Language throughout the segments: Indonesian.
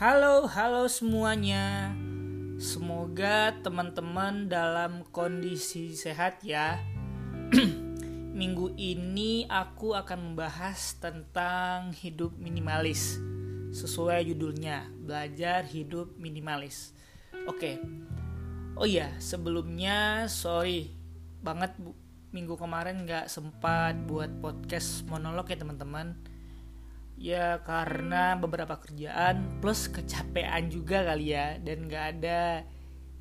Halo, halo semuanya. Semoga teman-teman dalam kondisi sehat ya. Minggu ini aku akan membahas tentang hidup minimalis. Sesuai judulnya, belajar hidup minimalis. Oke. Oh iya, sebelumnya sorry banget bu, minggu kemarin nggak sempat buat podcast monolog ya teman-teman ya karena beberapa kerjaan plus kecapean juga kali ya dan nggak ada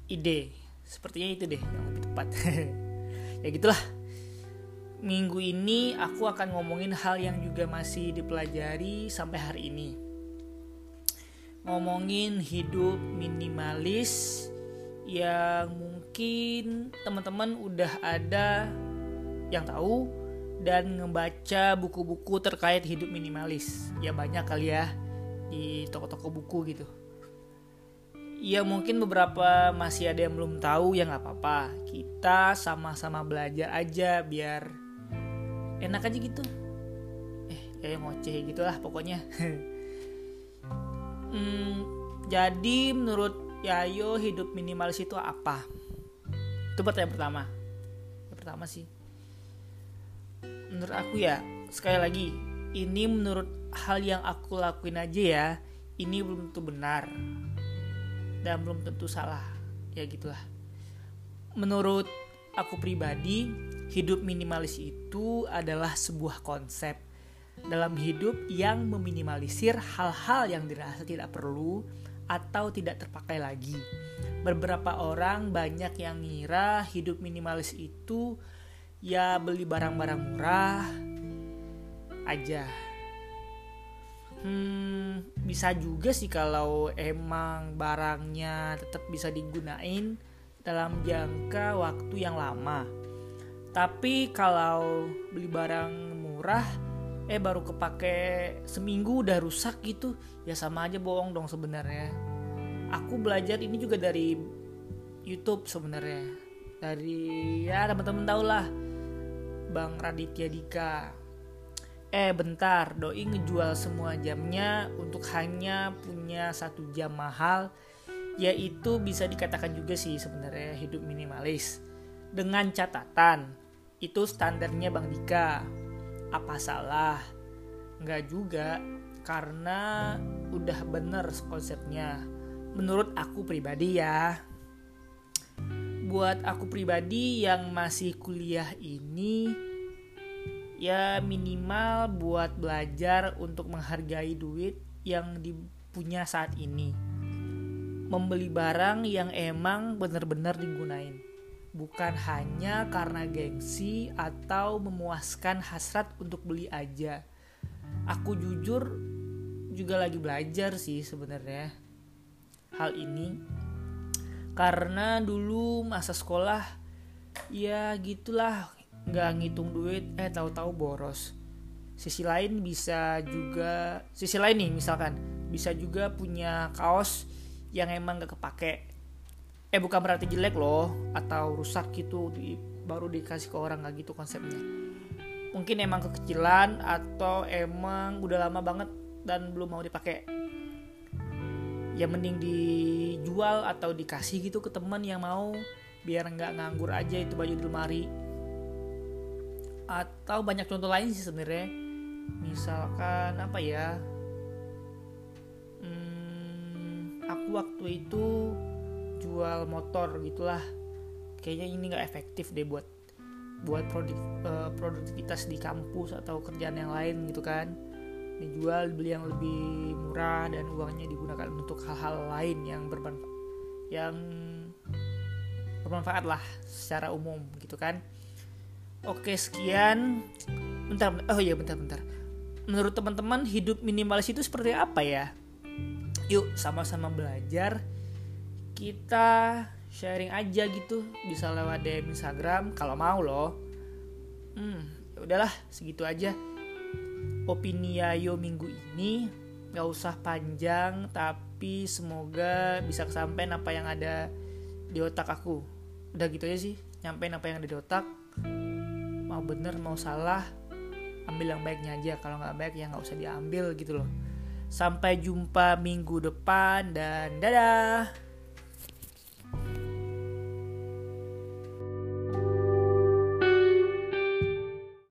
ide. Sepertinya itu deh yang lebih tepat. Ya gitulah. Minggu ini aku akan ngomongin hal yang juga masih dipelajari sampai hari ini. Ngomongin hidup minimalis yang mungkin teman-teman udah ada yang tahu dan ngebaca buku-buku terkait hidup minimalis. Ya banyak kali ya di toko-toko buku gitu. Ya mungkin beberapa masih ada yang belum tahu ya nggak apa-apa. Kita sama-sama belajar aja biar enak aja gitu. Eh kayak ngoceh gitulah pokoknya. hmm, jadi menurut Yayo hidup minimalis itu apa? Itu pertanyaan pertama. Pertama sih menurut aku ya sekali lagi ini menurut hal yang aku lakuin aja ya ini belum tentu benar dan belum tentu salah ya gitulah menurut aku pribadi hidup minimalis itu adalah sebuah konsep dalam hidup yang meminimalisir hal-hal yang dirasa tidak perlu atau tidak terpakai lagi. Beberapa orang banyak yang ngira hidup minimalis itu ya beli barang-barang murah aja. Hmm bisa juga sih kalau emang barangnya tetap bisa digunain dalam jangka waktu yang lama. Tapi kalau beli barang murah eh baru kepake seminggu udah rusak gitu ya sama aja bohong dong sebenarnya. Aku belajar ini juga dari YouTube sebenarnya. Dari ya teman-teman tau lah Bang Raditya Dika. Eh bentar, doi ngejual semua jamnya untuk hanya punya satu jam mahal, yaitu bisa dikatakan juga sih sebenarnya hidup minimalis. Dengan catatan, itu standarnya Bang Dika. Apa salah? Nggak juga, karena udah bener konsepnya. Menurut aku pribadi ya buat aku pribadi yang masih kuliah ini ya minimal buat belajar untuk menghargai duit yang dipunya saat ini. Membeli barang yang emang benar-benar digunain. Bukan hanya karena gengsi atau memuaskan hasrat untuk beli aja. Aku jujur juga lagi belajar sih sebenarnya hal ini karena dulu masa sekolah ya gitulah nggak ngitung duit eh tahu-tahu boros. Sisi lain bisa juga sisi lain nih misalkan bisa juga punya kaos yang emang gak kepake. Eh bukan berarti jelek loh atau rusak gitu di, baru dikasih ke orang nggak gitu konsepnya. Mungkin emang kekecilan atau emang udah lama banget dan belum mau dipakai ya mending dijual atau dikasih gitu ke teman yang mau biar nggak nganggur aja itu baju di lemari. Atau banyak contoh lain sih sebenarnya. Misalkan apa ya? Hmm, aku waktu itu jual motor gitulah. Kayaknya ini nggak efektif deh buat buat produk, uh, produktivitas di kampus atau kerjaan yang lain gitu kan dijual beli yang lebih murah dan uangnya digunakan untuk hal-hal lain yang bermanfaat yang bermanfaat lah secara umum gitu kan? Oke sekian. Bentar oh iya bentar bentar. Menurut teman-teman hidup minimalis itu seperti apa ya? Yuk sama-sama belajar. Kita sharing aja gitu. Bisa lewat DM Instagram kalau mau loh. Hmm ya udahlah segitu aja opini Yayo minggu ini gak usah panjang tapi semoga bisa kesampaian apa yang ada di otak aku. Udah gitu aja sih nyampein apa yang ada di otak. Mau bener mau salah ambil yang baiknya aja. Kalau nggak baik ya nggak usah diambil gitu loh. Sampai jumpa minggu depan dan dadah.